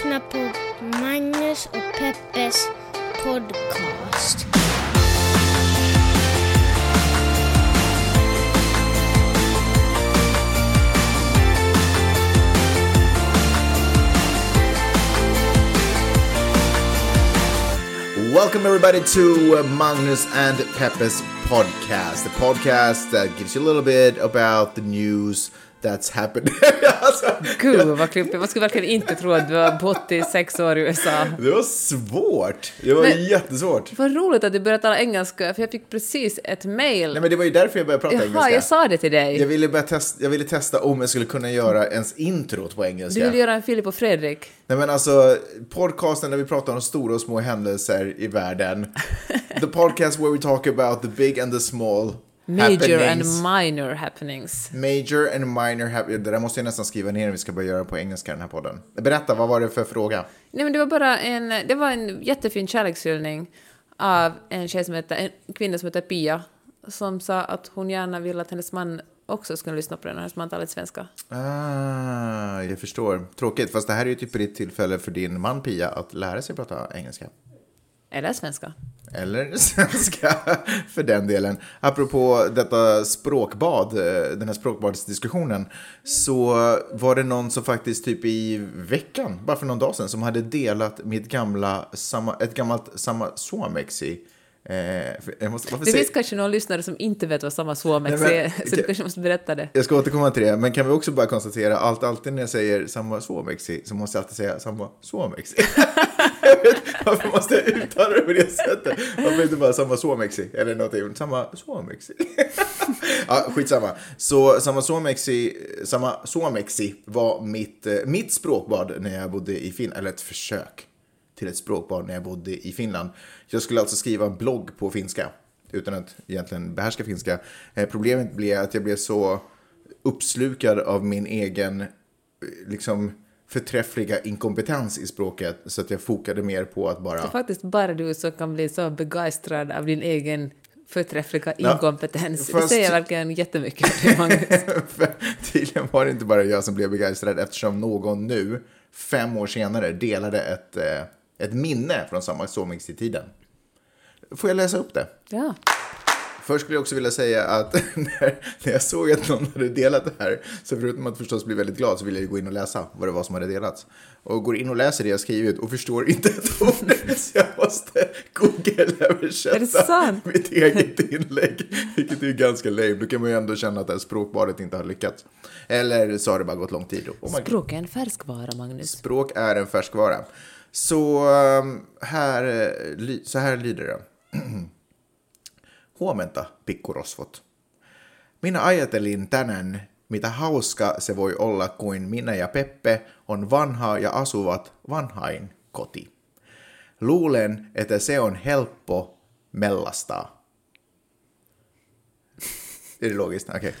lyssnar på Magnus och Peppes podcast. Welcome everybody to uh, Magnus and Peppes podcast, the podcast that gives you a little bit about the news that's happened. alltså, Gud vad klippigt. Man skulle verkligen inte tro att du har bott i sex år i USA. det var svårt. Det var Men- jättesvårt. Vad roligt att du började tala engelska, för jag fick precis ett mail. Nej, men det var ju därför jag började prata Jaha, engelska. jag sa det till dig. Jag ville, bara testa, jag ville testa om jag skulle kunna göra ens introt på engelska. Du vill göra en Filip och Fredrik. Nej men alltså, podcasten där vi pratar om stora och små händelser i världen. the podcast where we talk about the big and the small Major and minor happenings. Major and minor happenings. Det där måste jag nästan skriva ner om vi ska börja göra på engelska den här podden. Berätta, vad var det för fråga? Nej men det var bara en, det var en jättefin kärlekshyllning av en tjej som heter, en kvinna som heter Pia, som sa att hon gärna vill att hennes man också skulle lyssna på den, hennes man talar lite svenska. Ah, jag förstår. Tråkigt, fast det här är ju typ ett tillfälle för din man Pia att lära sig prata engelska. Eller svenska. Eller svenska, för den delen. Apropå detta språkbad, eh, den här språkbadsdiskussionen, så var det någon som faktiskt typ i veckan, bara för någon dag sedan, som hade delat mitt gamla, ett gammalt samma suomeksi. Eh, måste, Det säger- finns kanske någon lyssnare som inte vet vad samma Nej, är, så du kanske måste berätta det. Jag ska återkomma till det, men kan vi också bara konstatera allt alltid när jag säger samma suomeksi så måste jag alltid säga samma suomeksi. jag vet, varför måste jag uttala det på det sättet? Varför inte bara samma suomeksi eller någonting? Samma suomeksi. ja, skitsamma. Så samma suomeksi var mitt, eh, mitt språkbad när jag bodde i Finland, eller ett försök till ett språkbad när jag bodde i Finland. Jag skulle alltså skriva en blogg på finska utan att egentligen behärska finska. Eh, problemet blev att jag blev så uppslukad av min egen eh, liksom förträffliga inkompetens i språket så att jag fokade mer på att bara... Det är faktiskt bara du som kan bli så begeistrad av din egen förträffliga Ja, inkompetens. Det fast- säger verkligen jättemycket om dig, Magnus. För tydligen var det inte bara jag som blev begeistrad eftersom någon nu, fem år senare, delade ett, eh, ett minne från samma Suomeksi-tiden. Får jag läsa upp det? Ja. Först skulle jag också vilja säga att när, när jag såg att någon hade delat det här, så förutom att förstås bli väldigt glad så ville jag gå in och läsa vad det var som hade delats. Och går in och läser det jag skrivit och förstår inte ett ord, så jag måste Google-översätta mitt eget inlägg. Vilket är ganska lame. Då kan man ju ändå känna att det här språkbadet inte har lyckats. Eller så har det bara gått lång tid. Oh. Språk är en färskvara, Magnus. Språk är en färskvara. Så ähm, här, eh, så här lyder det. Huomenta, pikkurosvot. Minä ajatelin tänään, mitä hauska se voi olla, kuin minä ja Peppe on vanha ja asuvat vanhain koti. Luulen, että se on helppo mellastaa. Det logiskt? Okei.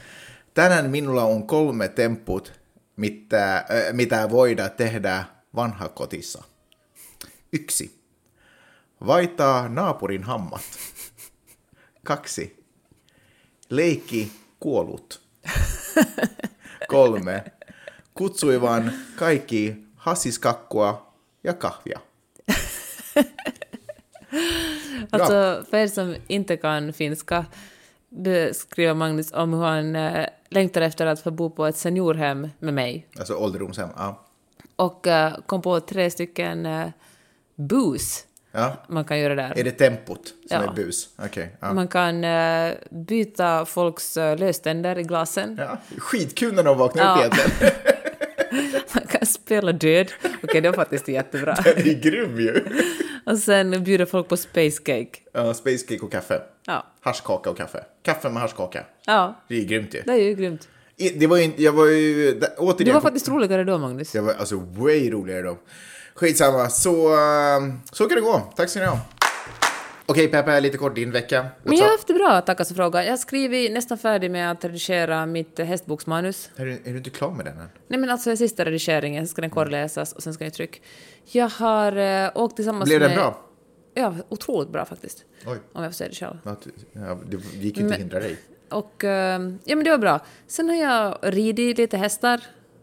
Tänään minulla on kolme tempput, mitä, äh, mitä voida tehdä vanhakotissa. Yksi. Vaihtaa naapurin hammat. Kaksi. Leikki kuollut. Kolme. Kutsui vaan kaikki hassiskakkua ja kahvia. Alltså, för er som inte kan finska beskriver Magnus om hur han äh, längtar efter att få bo på ett seniorhem med mig. Alltså ålderdomshem. Ja. Och äh, kom på tre stycken äh, booze ja. man kan göra där. Är det tempot som Ja. är bus? Okej. ja. Man kan äh, byta folks äh, löständer i glasen. Ja. Skitkul när de vaknar Ja. upp egentligen. Man kan spela död. Okej, det var faktiskt jättebra. Den är grym ju. Och sen bjuder folk på space cake. Ja, space cake och kaffe. Ja. Haschkaka och kaffe. Kaffe med haschkaka. Ja, Det är grymmt ju. det är ju grymt. Det var ju jag var ju, återigen. Du var faktiskt roligare då, Magnus. Jag var alltså way roligare då. Skitsamma, så, ehm, så kan det gå. Tack ska ni ha. Okej Peppe, lite kort din vecka. Men jag har haft det bra, tackar så fråga. Jag har skrivit nästan färdig med att redigera mitt eh, hästboksmanus. Är du, är du inte klar med den än? Nej men alltså sista redigeringen, sen ska den korrläsas och sen ska den tryck. Jag har äh, åkt tillsammans Blev den med... bra? Ja, otroligt bra faktiskt. Oj. Om jag får säga det själv. Ja, det gick ju inte att hindra dig. Och, eh, ja men det var bra. Sen har jag ridit lite hästar.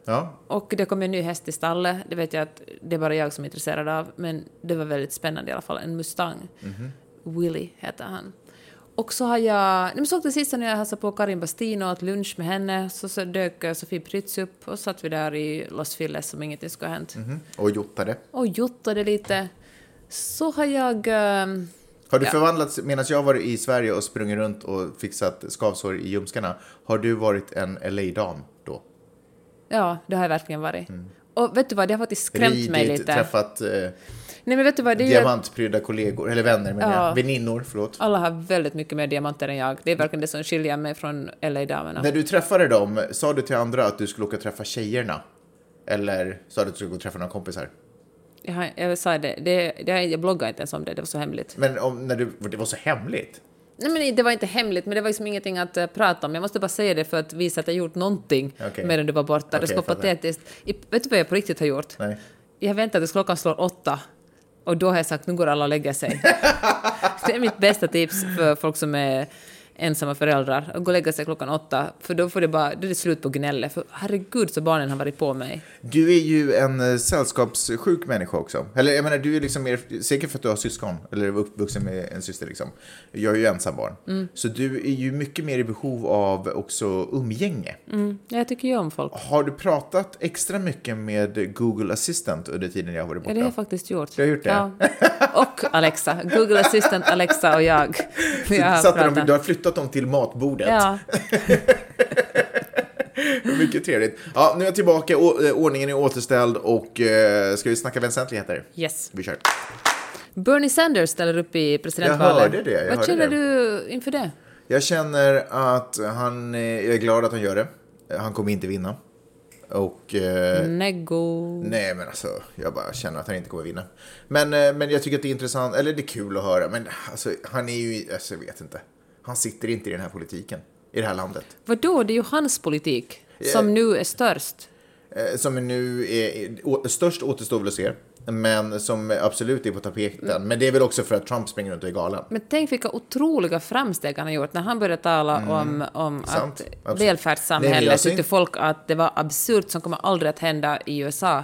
Ja. Och det kom en ny häst i stallet. Det vet jag att det är bara jag som är intresserad av. Men det var väldigt spännande i alla fall. En Mustang. Willy heter han. Och så har jag... Nej, men så åkte sist när jag hälsade på Karin Bastino och åt lunch med henne. Så, så dök Sofie Prytz upp och satt vi där i Los Filles som ingenting skulle ha hänt. Mhm. Och jottade. Och jottade lite. Så har jag... ehm, Har du Ja. förvandlats, medan jag varit i Sverige och sprungit runt och fixat skavsår i ljumskarna, har du varit en LA-dam? Ja, det har jag verkligen varit. Och vet du vad, det har faktiskt skrämt mig Ridit, lite. träffat eh, Nej men vet du vad, det är diamantprydda kollegor, eller vänner menar Ja. jag, väninnor, förlåt. Alla har väldigt mycket mer diamanter än jag. Det är verkligen det som skiljer mig från LA-damerna. När du träffade dem, sa du till andra att du skulle åka och träffa tjejerna? Eller sa du att du skulle gå och träffa några kompisar? Jag, jag sa det, det, det, jag bloggar inte ens om det, det var så hemligt. Men om, när du, det var så hemligt? Nej men det var inte hemligt, men det var liksom ingenting att eh, prata om. Jag måste bara säga det för att visa att jag gjort någonting Okej. medan du var borta. Okej, det skulle vara patetiskt. I, vet du vad jag på riktigt har gjort? Nej. Jag har väntat tills klockan slår åtta. Och då har jag sagt nu går alla och lägger sig. det är mitt bästa tips för folk som är ensamma föräldrar. Att gå och lägga sig klockan åtta. För då får det bara, då är det slut på gnället. För herregud så barnen har varit på mig. Du är ju en eh, sällskapssjuk människa också. Eller jag menar, du är liksom mer, säkert för att du har syskon, eller är uppvuxen med en syster liksom. Jag är ju ensam barn. Mm. Så du är ju mycket mer i behov av också umgänge. Mm. Jag tycker ju om folk. Har du pratat extra mycket med Google Assistant under tiden jag har varit borta? Ja, det har jag faktiskt gjort. Du har gjort det? Ja. Och Alexa. Google Assistant, Alexa och jag. Vi har Satte de, du har flyttat dem till matbordet. Ja, Mycket trevligt. Ja, nu är jag tillbaka, eh, ordningen är återställd och eh, ska vi snacka väsentligheter? yes. Vi kör. Bernie Sanders ställer upp i presidentvalet. hörde det, jag Vad känner du inför det? Jag känner att han, eh, jag är glad att han gör det. Han kommer inte vinna. Och... Eh, Nego. Nej, men alltså, jag bara känner att han inte kommer vinna. Men, eh, men jag tycker att det är intressant, eller det är kul att höra, men alltså, han är ju, alltså, jag vet inte. Han sitter inte i den här politiken, i det här landet. Vadå, det är ju hans politik som nu är störst. Eh, som nu är, störst återstår väl att se, men som absolut är på tapeten. Men det är väl också för att Trump springer runt och är galen. Men tänk vilka otroliga framsteg han har gjort när han började tala om, om Mm. Sant. att välfärdssamhället tyckte folk att det var absurt som kommer aldrig att hända i USA.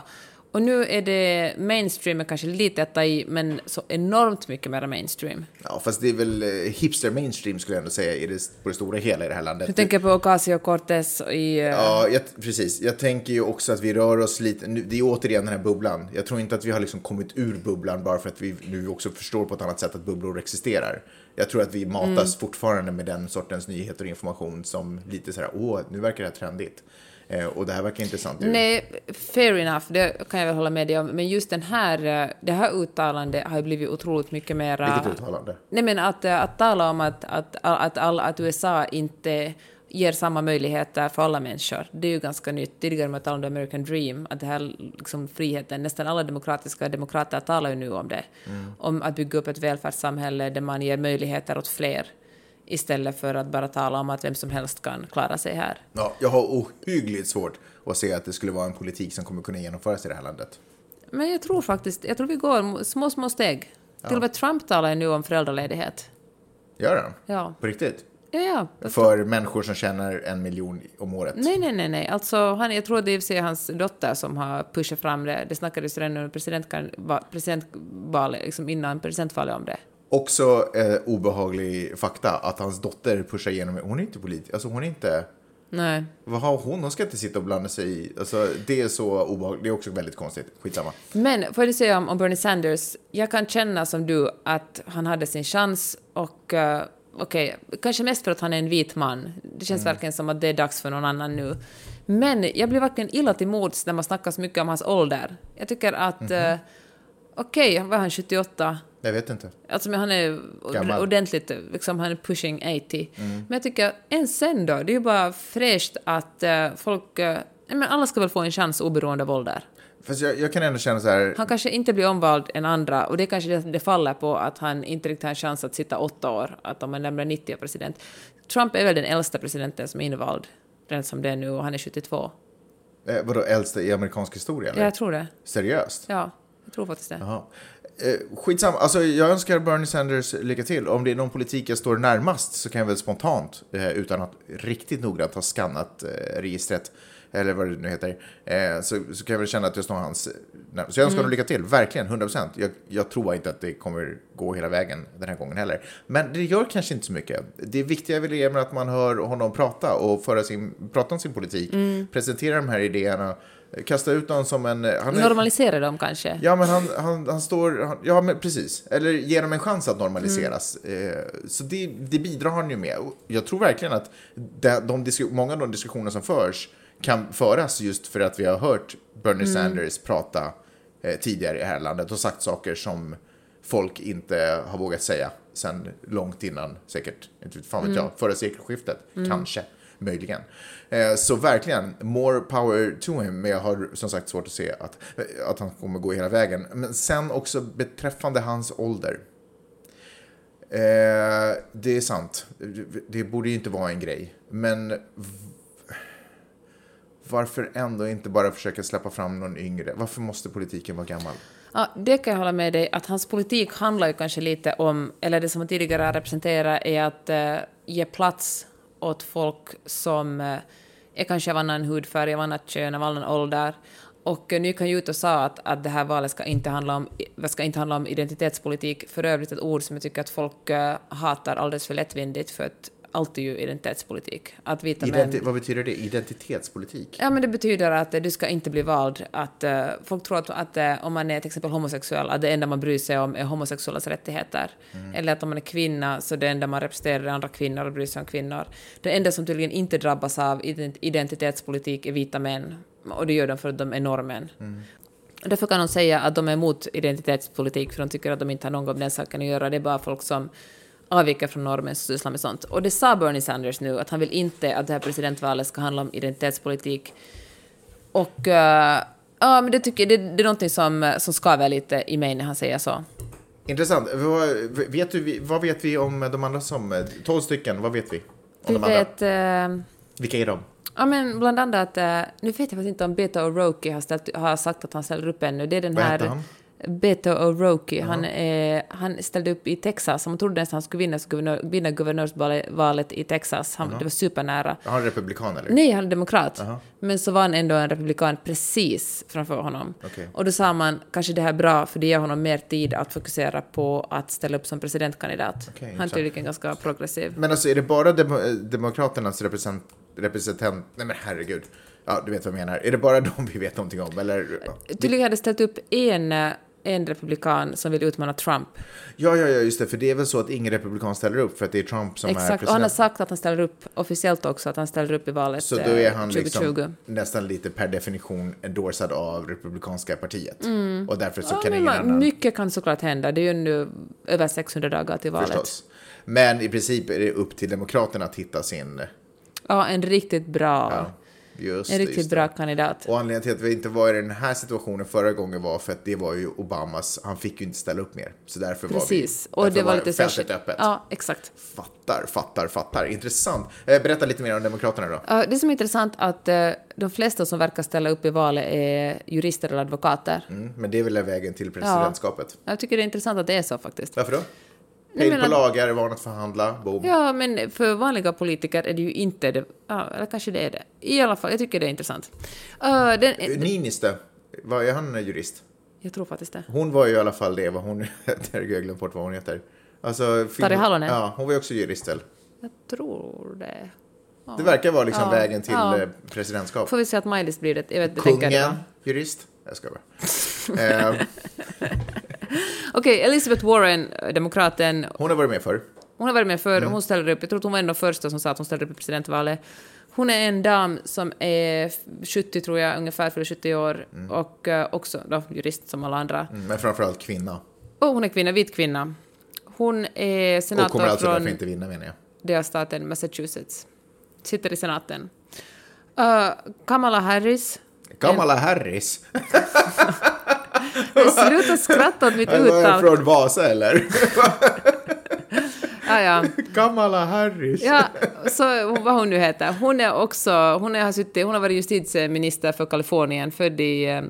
Och nu är det mainstream, är kanske lite att ta i, men så enormt mycket mer mainstream. Ja, fast det är väl eh, hipster mainstream skulle jag ändå säga i det, på det stora hela i det här landet. Du tänker på Ocasio-Cortez i... eh, Ja, jag, precis. Jag tänker ju också att vi rör oss lite, nu, det är återigen den här bubblan. Jag tror inte att vi har liksom kommit ur bubblan bara för att vi nu också förstår på ett annat sätt att bubblor existerar. Jag tror att vi matas Mm. fortfarande med den sortens nyheter och information som lite så här, åh, nu verkar det här trendigt. Eh, och det här verkar intressant. Nej, fair enough, det kan jag väl hålla med dig om. Men just den här, eh, det här uttalandet har ju blivit otroligt mycket mer... Vilket uttalande? Nej, men att, eh, att tala om att, att, att, att, att USA inte ger samma möjligheter för alla människor. Det är ju ganska nytt. Tidigare man talade om American Dream, att det här liksom friheten, nästan alla demokratiska demokrater talar ju nu om det. Om att bygga upp ett välfärdssamhälle där man ger möjligheter åt fler istället för att bara tala om att vem som helst kan klara sig här. Ja, jag har ohyggligt svårt att se att det skulle vara en politik som kommer kunna genomföras i det här landet. Men jag tror faktiskt, jag tror vi går små, små steg. Till och med Trump talar ju nu om föräldraledighet. Gör han? Ja. På riktigt? Ja, ja. För människor som tjänar en miljon om året? Nej, nej, nej, nej. Alltså, han, jag tror det är sig hans dotter som har pushat fram det. Det snackades redan under presidentvalet, liksom innan presidentvalet om det. Också eh, obehaglig fakta att hans dotter pushar igenom, hon är inte politiker, alltså hon är inte, Nej. vad har hon? Hon ska inte sitta och blanda sig i, alltså det är så obehagligt, det är också väldigt konstigt, skitsamma. Men får jag säga om, om Bernie Sanders, jag kan känna som du att han hade sin chans och uh, okej, kanske mest för att han är en vit man. Det känns verkligen som att det är dags för någon annan nu. Men jag blir verkligen illa till mods när man snackar så mycket om hans ålder. Jag tycker att, eh, okej, vad är han, 78? Jag vet inte. Alltså men han är Gammal. ordentligt, liksom han är pushing 80. Men jag tycker, än sen då, det är ju bara fräscht att eh, folk, uh, men alla ska väl få en chans oberoende av ålder. Fast jag, jag kan ändå känna så här, Han kanske inte blir omvald än andra och det kanske det, det faller på att han inte riktigt har en chans att sitta åtta år, att om han lämnar 90 är president. Trump är väl den äldsta presidenten som är invald, den som det är nu, och han är 72. eh, vadå äldsta i amerikansk historia eller? Ja, jag tror det. Seriöst? Ja, jag tror faktiskt det. Jaha. Eh, skitsamma, alltså jag önskar Bernie Sanders lycka till. Om det är någon politik jag står närmast så kan jag väl spontant, eh, utan att riktigt noggrant ha skannat eh, registret, eller vad det nu heter, eh, så, så kan jag väl känna att jag står hans nej, Så jag önskar honom lycka till, verkligen, 100%. Jag, jag tror inte att det kommer gå hela vägen den här gången heller. Men det gör kanske inte så mycket. Det viktiga är väl att man hör honom prata och föra sin, prata om sin politik, presentera de här idéerna, kasta ut dem som en... Han är, Normalisera dem kanske. Ja, men han, han, han står... Han, ja, men precis. Eller ge dem en chans att normaliseras. Eh, så det, det bidrar han ju med. Och Jag tror verkligen att de, de, många av de diskussioner som förs kan föras just för att vi har hört Bernie Sanders prata eh, tidigare i det här landet och sagt saker som folk inte har vågat säga sen långt innan, säkert, inte fan vet jag, förra sekelskiftet, kanske, möjligen. Eh, så verkligen, more power to him, men jag har som sagt svårt att se att, att han kommer gå hela vägen. Men sen också beträffande hans ålder. Eh, det är sant, det borde ju inte vara en grej, men varför ändå inte bara försöka släppa fram någon yngre? Varför måste politiken vara gammal? Ja, det kan jag hålla med dig att hans politik handlar ju kanske lite om, eller det som han tidigare har representerat är att eh, ge plats åt folk som eh, är kanske av annan hudfärg, av annat kön, av annan ålder. Och eh, nu kan ju ut och sa att, att det här valet ska inte handla om, ska inte handla om identitetspolitik, för övrigt ett ord som jag tycker att folk eh, hatar alldeles för lättvindigt, för att allt är ju identitetspolitik. Att vita män... Identi- vad betyder det? Identitetspolitik? Ja, men det betyder att du ska inte bli vald. Att, eh, folk tror att, att eh, om man är till exempel homosexuell, att det enda man bryr sig om är homosexuellas rättigheter. Eller att om man är kvinna, så det enda man representerar är andra kvinnor och bryr sig om kvinnor. Det enda som tydligen inte drabbas av ident- identitetspolitik är vita män. Och det gör de för att de är normen. Och Därför kan de säga att de är emot identitetspolitik, för de tycker att de inte har någon med den saken att göra. Det är bara folk som avviker från normen som sysslar med sånt. Och det sa Bernie Sanders nu, att han vill inte att det här presidentvalet ska handla om identitetspolitik. Och eh, ja, men det tycker det, det är någonting som, som skaver lite i mig när han säger så. Intressant. Vad vet, du, vad vet vi om de andra som... 12 stycken, vad vet vi? Om Vi de andra? vet... eh, Vilka är de? Ja, men bland annat, eh, nu vet jag faktiskt inte om Beto O'Rourke har, ställt, har sagt att han ställer upp ännu. Det är den Vad här... heter han? Beto O'Rourke, han, eh, han ställde upp i Texas. Man trodde nästan han skulle vinna, guvernör, vinna guvernörsvalet i Texas. Han, Det var supernära. Han republikan eller? Nej, han är demokrat. Men så var han ändå en republikan precis framför honom. Okej. Och då sa man, kanske det här är bra, för det ger honom mer tid att fokusera på att ställa upp som presidentkandidat. Okej, han är tydligen ganska progressiv. Men alltså är det bara demo, Demokraternas represent, representant... Nej men herregud. Ja, du vet vad jag menar. Är det bara de vi vet någonting om? Eller? Tydligen hade ställt upp en, eh, en republikan som vill utmana Trump. Ja, ja, ja, just det. För det är väl så att ingen republikan ställer upp för att det är Trump som är Exakt, och president. han har sagt att han ställer upp officiellt också, att han ställer upp i valet Så då är eh, han 2020. liksom nästan lite per definition endorsad av republikanska partiet. Och därför så Mm. Ja, kan ingen man, annan... mycket kan såklart hända. Det är ju nu över 600 dagar till valet. Förstås. Men i princip är det upp till Demokraterna att hitta sin... Ja, en riktigt bra, Ja, just en riktigt bra kandidat. Och anledningen till att vi inte var i den här situationen förra gången var för att det var ju Obamas, han fick ju inte ställa upp mer. Så därför Precis. var vi, Och det var lite fältet öppet. Ja, exakt. Fattar, fattar, fattar. Intressant. Eh, Berätta lite mer om Demokraterna då. Ja, Det som är intressant att eh, de flesta som verkar ställa upp i valet är jurister eller advokater. Mm, men det är väl vägen till presidentskapet. Jag tycker det är intressant att det är så faktiskt. Varför då? Hejd på lagar, att förhandla, boom. Ja, men för vanliga politiker är det ju inte det. Ja, eller kanske det är det. I alla fall, jag tycker det är intressant. Uh, den, Niniste, vad är han jurist? jag tror faktiskt det. Hon var ju i alla fall det, vad hon heter, jag har glömt bort vad hon heter. Alltså, film- Tarja Halonen? Ja, hon var ju också jurist väl? Jag tror det. Ja. Det verkar vara liksom Ja, vägen till ja. eh, presidentskap. Får vi se att Maj-Lis blir det. Jag vet, det det Kungen, var. jurist. Jag ska bara. eh, Okej, Elizabeth Warren, demokraten, hon har varit med förr. hon har varit med förr, Mm. hon ställer upp, jag tror att hon var en av de första som sa att hon ställde upp i presidentvalet. Hon är en dam som är 70, tror jag, ungefär, fyller 70 år, och eh, också då, jurist som alla andra. Mm, Men framförallt kvinna. Och hon är kvinna, vit kvinna. Hon är Och senator kommer alltså från därför inte vinna menar jag. delstaten Massachusetts. Sitter i senaten. Uh, Kamala Harris. Kamala Harris. Sluta skratta åt mitt Var jag uttal. från Vasa eller? Ja, ja. Kamala Harris. Ja, så vad hon nu heter. Hon är också, hon, är, har, suttit, hon har varit justitieminister för Kalifornien, född i... eh,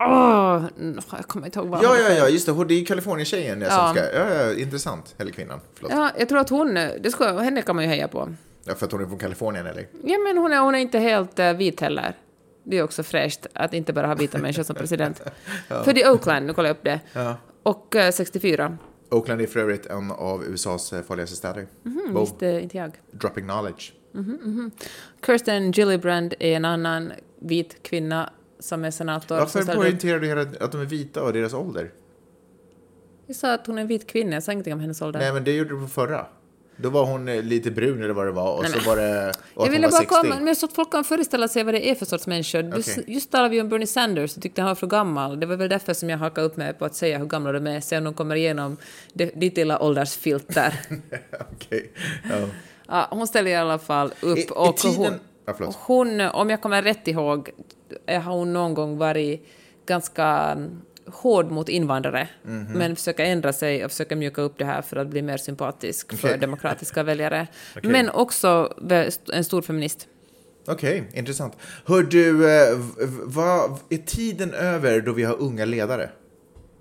Åh, jag kommer inte ihåg vad Ja, ja, ja, just det. Hon- Det är Kalifornien-tjejen ja. Som ska... Ja, ja, intressant. Eller kvinnan. Förlåt. Ja, jag tror att hon, det ska, henne kan man ju heja på. Ja, för att hon är från Kalifornien eller? Ja, men hon är, hon är inte helt uh, vit heller. Det är också fräscht att inte bara ha vita människor som president. Född i Oakland, nu kollar jag upp det. Ja. Och uh, 64. Oakland är för övrigt en av USAs eh, farligaste städer. Mm, Boom. visste inte jag. Dropping knowledge. Kirsten Gillibrand är en annan vit kvinna som är senator. Varför poängterar du att de är vita och deras ålder? Jag sa att hon är en vit kvinna, jag sa ingenting om hennes ålder. Nej, men det gjorde du på förra. Då var hon eh, lite brun eller vad det var och Nej, så var det och jag ville bara 60. komma, men så att folk kan föreställa sig vad det är för sorts människor. Du, Okej. Just talade vi om Bernie Sanders och tyckte han var för gammal. Det var väl därför som jag hakade upp mig på att säga hur gamla de är, se om de kommer igenom det, ditt lilla åldersfilter. Okej. Ja. ja, hon ställer i alla fall upp I, i och tiden... hon, Ja, förlåt. hon, om jag kommer rätt ihåg, har hon någon gång varit ganska hård mot invandrare, Mhm. men försöker ändra sig och försöka mjuka upp det här för att bli mer sympatisk för Okej. demokratiska väljare. Okej. Men också en stor feminist. Okej, intressant. Hör du, eh, vad, är tiden över då vi har unga ledare?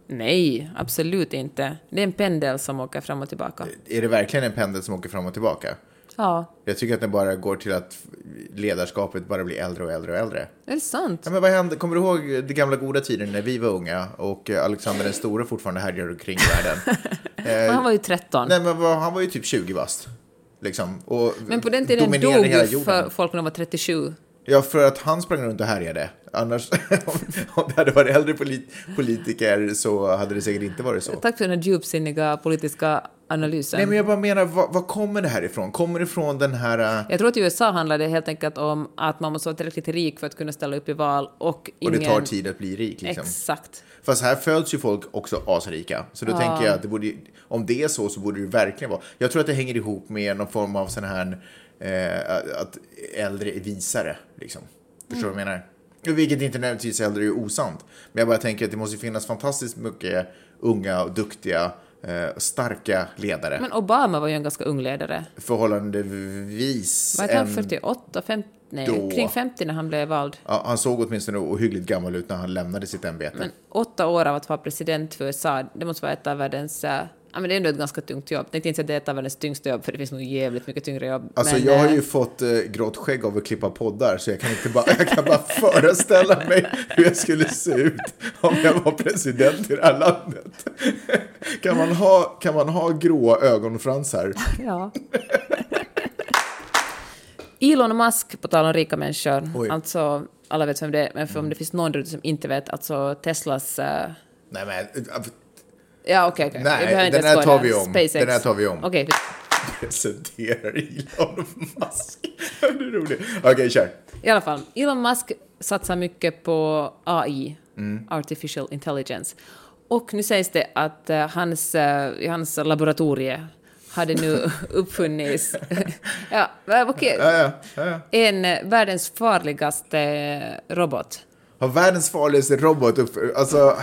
Nej, absolut inte. Det är en pendel som åker fram och tillbaka. Är det verkligen en pendel som åker fram och tillbaka? Ja, Jag tycker att den bara går till att ledarskapet bara blir äldre och äldre och äldre. är det sant? Ja, men vad hände? Kommer du ihåg de gamla goda tiden när vi var unga och eh, Alexander den store fortfarande härjade omkring världen? Men han var ju 13. Nej, men han var ju typ 20 bast. Liksom, och Men på den tiden dog ju folk när de var 37. Ja, för att han sprang runt och härjade. Annars, om, om det hade varit äldre polit, politiker så hade det säkert inte varit så. Tack för den här djupsinniga politiska analysen. Nej, men jag bara menar, vad, vad kommer det här ifrån? Kommer det ifrån den här... äh, Jag tror att i USA handlar det helt enkelt om att man måste vara tillräckligt rik för att kunna ställa upp i val och Och ingen... det tar tid att bli rik, liksom. Exakt. Fast här föds ju folk också asrika. Så då tänker jag att det borde, om det är så så borde det verkligen vara. Jag tror att det hänger ihop med någon form av sån här, eh, att äldre är visare, liksom. Förstår du vad jag menar? Vilket inte nödvändigtvis äldre är osant. Men jag bara tänker att det måste finnas fantastiskt mycket unga och duktiga, starka ledare. Men Obama var ju en ganska ung ledare. Förhållandevis. Var han en- 48, 50? Nej, Då. kring 50 när han blev vald. Ja, han såg åtminstone ohyggligt gammal ut när han lämnade sitt ämbete. Men åtta år av att vara president för USA, det måste vara ett av världens... eh, Ja, men det är ändå ett ganska tungt jobb. Jag tänkte inte att det är ett av världens tyngsta jobb, för det finns nog jävligt mycket tyngre jobb. Alltså men, jag har eh, ju fått eh, grått skägg av att klippa poddar så jag kan inte bara, jag kan bara föreställa mig hur jag skulle se ut om jag var president i det här landet. Kan man ha, kan man ha gråa ögonfransar? Ja. Elon Musk, på tal om rika människor, Oj. alltså alla vet vem det är, men för om det finns någon som inte vet, alltså Teslas... eh, Nej men, äh, ja, okej. Nej, Vi behöver inte den här tar vi om. SpaceX. Den här tar vi om. Okej, presenterar Elon Musk. Det är roligt. Okej, kör. i alla fall. Elon Musk satsar mycket på AI, Mm. Artificial Intelligence. Och nu sägs det att eh, hans, i hans laboratorie hade nu uppfunnits ja, okej, Ja, ja, en eh, världens farligaste robot. Har världens farligaste robot upp... Alltså,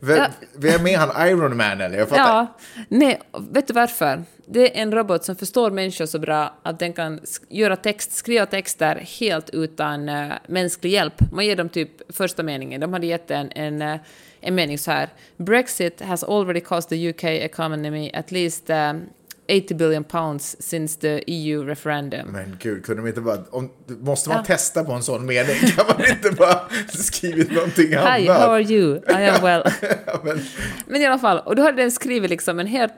vem, Ja. vem är han? Iron Man eller? Jag fattar. Ja, nej, vet du varför? Det är en robot som förstår människor så bra att den kan göra text, skriva texter helt utan uh, mänsklig hjälp. Man ger dem typ första meningen. De hade gett en, en, eh, en mening så här. Brexit has already cost the UK economy at least um, 80 billion pounds since the EU referendum. Men gud, kunde de inte bara... Om, måste man Ja. testa på en sån mening? Kan man inte bara skrivit någonting annat? Hi, how are you? I am well. Men, Men i alla fall, och då hade den skrivit liksom en helt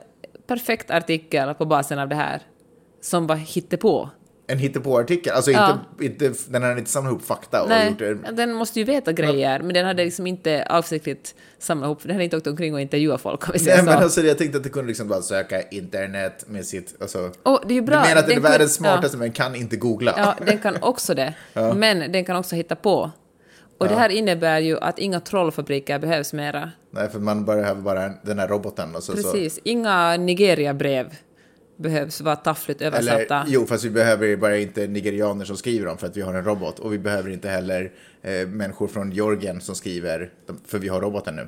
perfekt artikel på basen av det här som var hittepå. En hittepåartikel. Alltså Ja. inte, inte, den har inte samlat ihop fakta och Nej, gjort det. den måste ju veta grejer, men den hade liksom inte avsiktligt samlat ihop, den hade inte åkt omkring och intervjuat folk om vi säger Nej, men så. alltså, jag tänkte att det kunde liksom bara söka internet med sitt... Alltså, Och det är ju bra. Du menar att den är kunde- världens smartaste Ja, men kan inte googla? ja, den kan också det, men den kan också hitta på. Och det här innebär ju att inga trollfabriker behövs mera. Nej, för man behöver bara den här roboten. Och så, så. Precis, inga Nigeria-brev behövs vara taffligt översatta. Eller, jo, fast vi behöver bara inte nigerianer som skriver dem för att vi har en robot. Och vi behöver inte heller eh, människor från Georgien som skriver, för vi har roboten nu.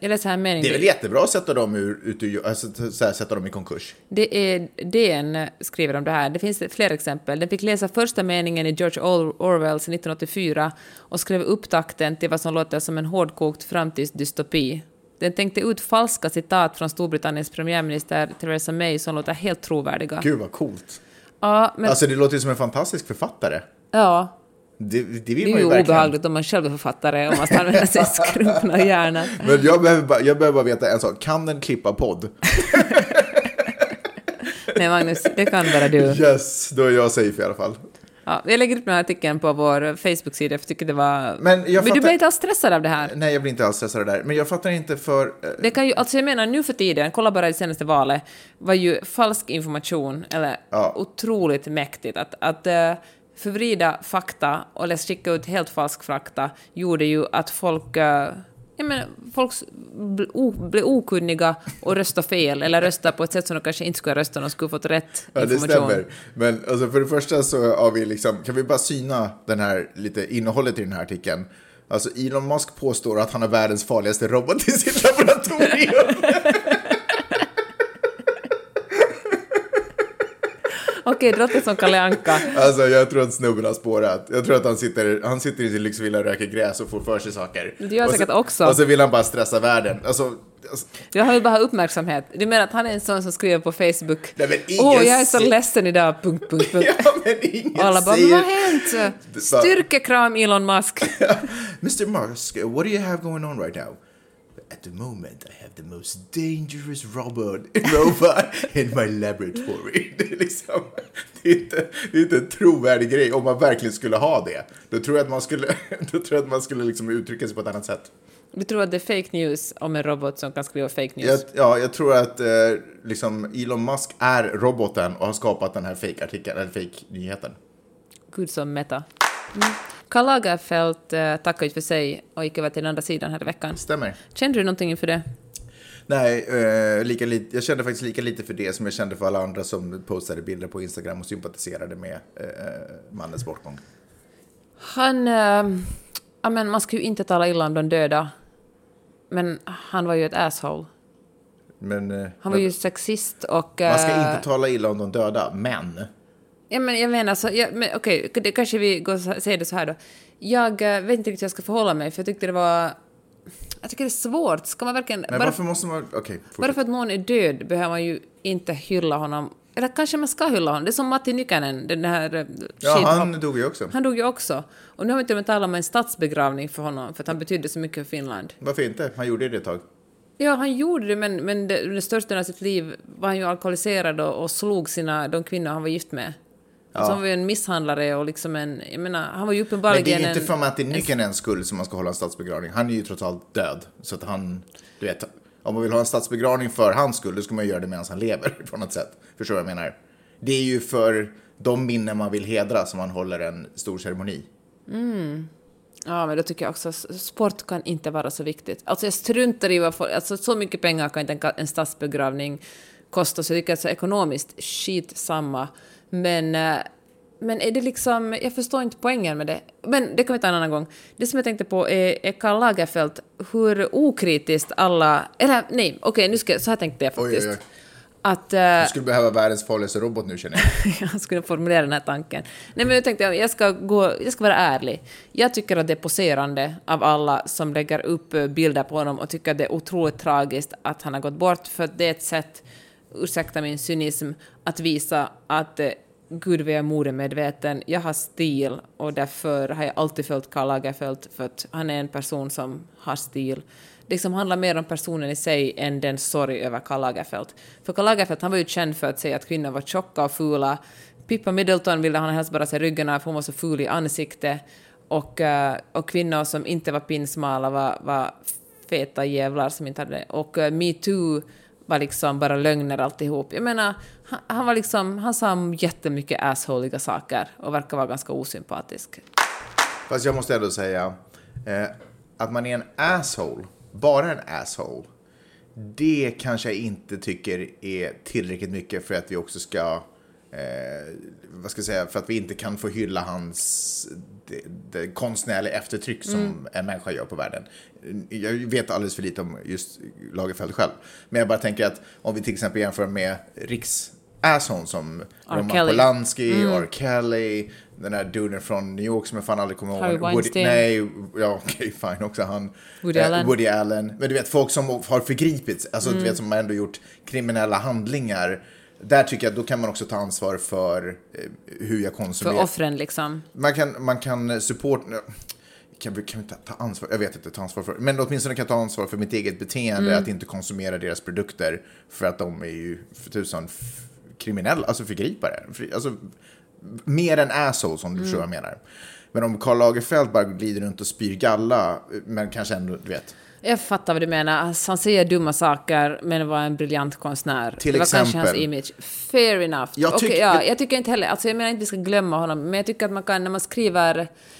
Jag läser här mening. Det är väl jättebra att sätta dem, ur, ut ur, alltså, så här, sätta dem i konkurs. Det är DN skriver om det här. Det finns fler exempel. Den fick läsa första meningen i George Or- Orwells 1984 och skrev upptakten till vad som låter som en hårdkokt framtidsdystopi. Den tänkte ut falska citat från Storbritanniens premiärminister Theresa May som låter helt trovärdiga. Gud vad coolt. Ja, men Alltså det låter ju som en fantastisk författare. ja, Det, det det är ju verkligen. obehagligt om man själv är författare och man ska använda sin skrumpna hjärna. Men jag behöver, bara, jag behöver bara veta en sak. Kan den klippa podd? Nej, Magnus, det kan bara du. Yes, då är jag safe i alla fall. Ja, jag lägger upp den här artikeln på vår Facebook-sida, för jag tycker det var... Men jag Men fattar- du blir inte alls stressad av det här? Nej, jag blir inte alls stressad av det där. Men jag fattar inte för... eh, Det kan ju, alltså jag menar nu för tiden, kolla bara det senaste valet, var ju falsk information, eller Ja. otroligt mäktigt. Att, att eh, förvrida fakta eller skicka ut helt falsk fakta gjorde ju att folk, uh, jag menar, folk s- bl- o, blev okunniga och röstade fel, eller röstade på ett sätt som de kanske inte skulle ha röstat om de skulle fått rätt Ja, det information. stämmer. Men alltså, för det första så har vi liksom, kan vi bara syna den här, lite innehållet i den här artikeln. Alltså Elon Musk påstår att han har världens farligaste robot i sitt laboratorium. Okej, låter som Kalle Anka. Alltså jag tror att snubben har spårat. Jag tror att han sitter, han sitter i sin lyxvilla och röker gräs och får för sig saker. Det gör så- säkert också. Och så vill han bara stressa världen. Alltså, alltså Jag vill bara ha uppmärksamhet. Du menar att han är en sån som skriver på Facebook Nej, men ingen Åh, jag är så ledsen idag, punkt, punkt, punkt. ja men ingen Och alla bara, säger... vad har hänt? Styrkekram Elon Musk. Mr Musk, what do you have going on right now? At the moment I have the most dangerous robot, robot in my laboratory. Det är, liksom, det, är inte, det är inte en trovärdig grej om man verkligen skulle ha det. Då tror jag att man skulle, då tror jag att man skulle liksom uttrycka sig på ett annat sätt. Du tror att det är fake news om en robot som kan skriva fake news? Jag, ja, jag tror att eh, liksom Elon Musk är roboten och har skapat den här fake-artikeln, eller fake-nyheten. Gud som meta. Mm. Karl Lagerfeld eh, tackade för sig och gick över till den andra sidan här i veckan. Stämmer. Kände du någonting inför det? Nej, eh, lika lite, jag kände faktiskt lika lite för det som jag kände för alla andra som postade bilder på Instagram och sympatiserade med eh, mannens bortgång. Han... Eh, ja, men man ska ju inte tala illa om de döda. Men han var ju ett asshole. Men, eh, Han var ju sexist och... man ska eh, inte tala illa om de döda, men... Ja, men jag menar så, ja, men okej, det kanske vi går och säger det så här då. Jag eh, vet inte riktigt hur jag ska förhålla mig, för jag tyckte det var... Jag tycker det är svårt. Ska man verkligen... Men bara, varför måste man... Okej, bara fortsätt. för att någon är död behöver man ju inte hylla honom. Eller kanske man ska hylla honom. Det är som Matti Nykänen, den här eh, Ja, skidhopp- han dog ju också. han dog ju också. Och nu har vi till och med talat om en statsbegravning för honom, för att han betydde så mycket för Finland. Varför inte? Han gjorde det ett tag. Ja, han gjorde det, men, men det, under största delen av sitt liv var han ju alkoholiserad och, och slog sina, de kvinnor han var gift med. Alltså han var ju en misshandlare och liksom en... Jag menar, han var ju Men uppenbarligen det är inte för Matti Nykänens skull som man ska hålla en statsbegravning. Han är ju trots allt död. Så att han... Du vet, om man vill ha en statsbegravning för hans skull, då ska man göra det medan han lever på något sätt. Förstår du vad jag menar? Det är ju för de minnen man vill hedra som man håller en stor ceremoni. Ja, men då tycker jag också sport kan inte vara så viktigt. Alltså jag struntar i vad folk... Alltså så mycket pengar kan inte en, statsbegravning kosta, så jag tycker att så ekonomiskt, skit samma. Men, eh, men är det liksom... Jag förstår inte poängen med det. Men det kan vi ta en annan gång. Det som jag tänkte på är, är Karl Lagerfeld, hur okritiskt alla... Eller nej, okej, nu ska. Så här tänkte jag Oj, faktiskt. oj, oj. Att... eh, Du skulle behöva världens farligaste robot nu känner jag. jag skulle formulera den här tanken. Nej, men jag tänkte jag ska, gå, jag ska vara ärlig. Jag tycker att det är poserande av alla som lägger upp bilder på honom och tycker att det är otroligt tragiskt att han har gått bort, för det är ett sätt, ursäkta min cynism, att visa att eh, Gud vad jag är modemedveten, jag har stil och därför har jag alltid följt Karl Lagerfeld, för att han är en person som har stil. Det liksom handlar mer om personen i sig än den sorg över Karl Lagerfeld. För Karl Lagerfeld han var ju känd för att säga att kvinnor var tjocka och fula. Pippa Middleton ville han helst bara se ryggen av, för hon var så ful i ansiktet. Och, eh, och kvinnor som inte var pinsmala var, var feta jävlar som inte hade det. Och eh, metoo var liksom bara lögner alltihop. Jag menar, han, han var liksom, han sa jättemycket assholiga saker och verkar vara ganska osympatisk. Fast jag måste ändå säga eh, att man är en asshole, bara en asshole, det kanske jag inte tycker är tillräckligt mycket för att vi också ska, eh, vad ska jag säga, för att vi inte kan få hylla hans det, det konstnärliga eftertryck som en människa gör på världen. Jag vet alldeles för lite om just Lagerfeld själv, men jag bara tänker att om vi till exempel jämför med riks asshole som Roman Kelly. Polanski, R. Kelly, den där duden från New York som jag fan aldrig kommer ihåg. Harvey Woody, nej, ja okej, fine också han. Woody Eh, Allen. Woody Allen. Men du vet, folk som har förgripits, alltså du vet som har ändå gjort kriminella handlingar där tycker jag då kan man också ta ansvar för eh, hur jag För konsumerar. offren liksom. Man kan, man kan support... Kan vi, kan vi ta, ta ansvar? Jag vet inte, ta ansvar för... Men åtminstone kan jag ta ansvar för mitt eget beteende, Mm. att inte konsumera deras produkter. För att de är ju för tusan kriminella, alltså förgripare. Alltså, mer än assholes om du Mm. vad jag menar. Men om Karl Lagerfeld bara glider runt och spyr galla, men kanske ändå, du vet. Jag fattar vad du menar. Alltså, Han säger dumma saker, men var en briljant konstnär. Till det var kanske hans image. Fair enough. Jag Okej, tycker- ja, jag tycker inte heller... Alltså, jag menar inte vi ska glömma honom, men jag tycker att man kan, när man skriver...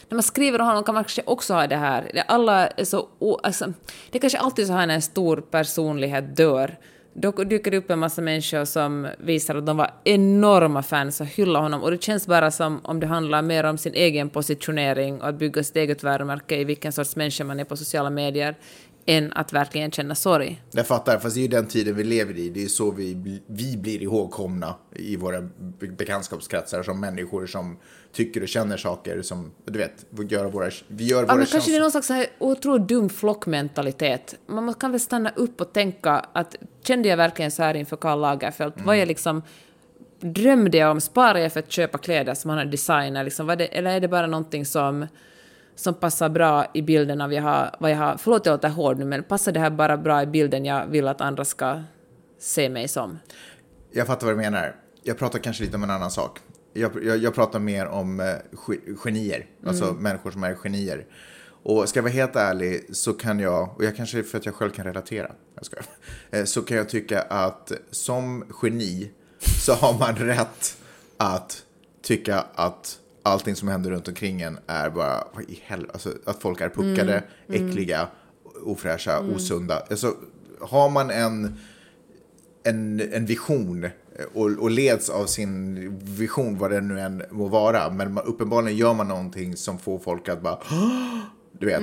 När man skriver om honom kan man kanske också ha det här. Alla är så... Alltså, det är kanske alltid så här när en stor personlighet dör. Då dyker det upp en massa människor som visar att de var enorma fans och hyllar honom. Och det känns bara som om det handlar mer om sin egen positionering och att bygga sitt eget varumärke i vilken sorts människa man är på sociala medier än att verkligen känna sorg. Jag fattar, fast det är ju den tiden vi lever i. Det är så vi, vi blir ihågkomna i våra bekantskapskretsar som människor som tycker och känner saker som, du vet, vi gör våra, vi gör Ja, våra men kanske det är någon slags så här otroligt dum flockmentalitet. Man kan väl stanna upp och tänka att kände jag verkligen så här inför Karl Lagerfeld? Mm. Var jag liksom drömde jag om, sparade jag för att köpa kläder som han har designat? Liksom, det, eller är det bara någonting som, som passar bra i bilden av jag har, vad jag har... Förlåt jag låter hård nu, men passar det här bara bra i bilden jag vill att andra ska se mig som? Jag fattar vad du menar. Jag pratar kanske lite om en annan sak. Jag, jag, jag pratar mer om eh, ge- genier, alltså Mm. människor som är genier. Och ska jag vara helt ärlig så kan jag, och jag kanske för att jag själv kan relatera, jag ska, så kan jag tycka att som geni så har man rätt att tycka att allting som händer runt omkring en är bara, vad i helvete, alltså att folk är puckade, äckliga, ofräscha, osunda. Alltså, har man en en, en vision och, och leds av sin vision, vad det nu än må vara. Men man, uppenbarligen gör man någonting som får folk att bara du vet,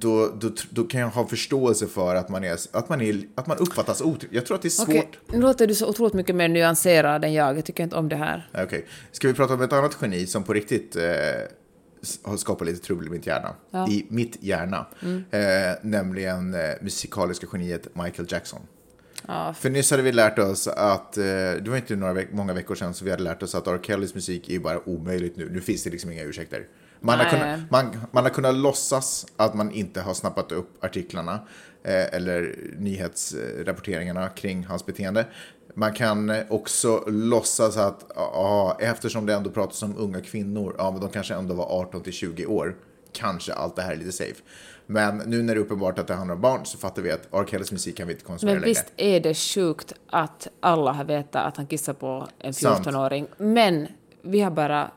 då, då, då kan jag ha förståelse för att man, är, att man, är, att man uppfattas otrygg. Jag tror att det är svårt. Okej, nu låter du så otroligt mycket mer nyanserad än jag. Jag tycker inte om det här. Okej, ska vi prata om ett annat geni som på riktigt eh, har skapat lite trubbel i mitt hjärna? I mitt hjärna. Eh, nämligen eh, musikaliska geniet Michael Jackson. Ja, För nyss hade vi lärt oss att, eh, det var inte några veck- många veckor sedan, så vi hade lärt oss att R. Kellys musik är bara omöjligt nu. Nu finns det liksom inga ursäkter. Man har, Nej. kunnat, man, man har kunnat låtsas att man inte har snappat upp artiklarna eh, eller nyhetsrapporteringarna kring hans beteende. Man kan eh, också låtsas att, ja, eftersom det ändå pratas om unga kvinnor, ja, men de kanske ändå var 18 till 20 år. Kanske allt det här är lite safe. Men nu när det är uppenbart att det handlar om barn så fattar vi att R. Kellys musik kan vi inte konsumera Men längre. visst är det sjukt att alla har vetat att han kissar på en Sant. 14-åring. Men vi har bara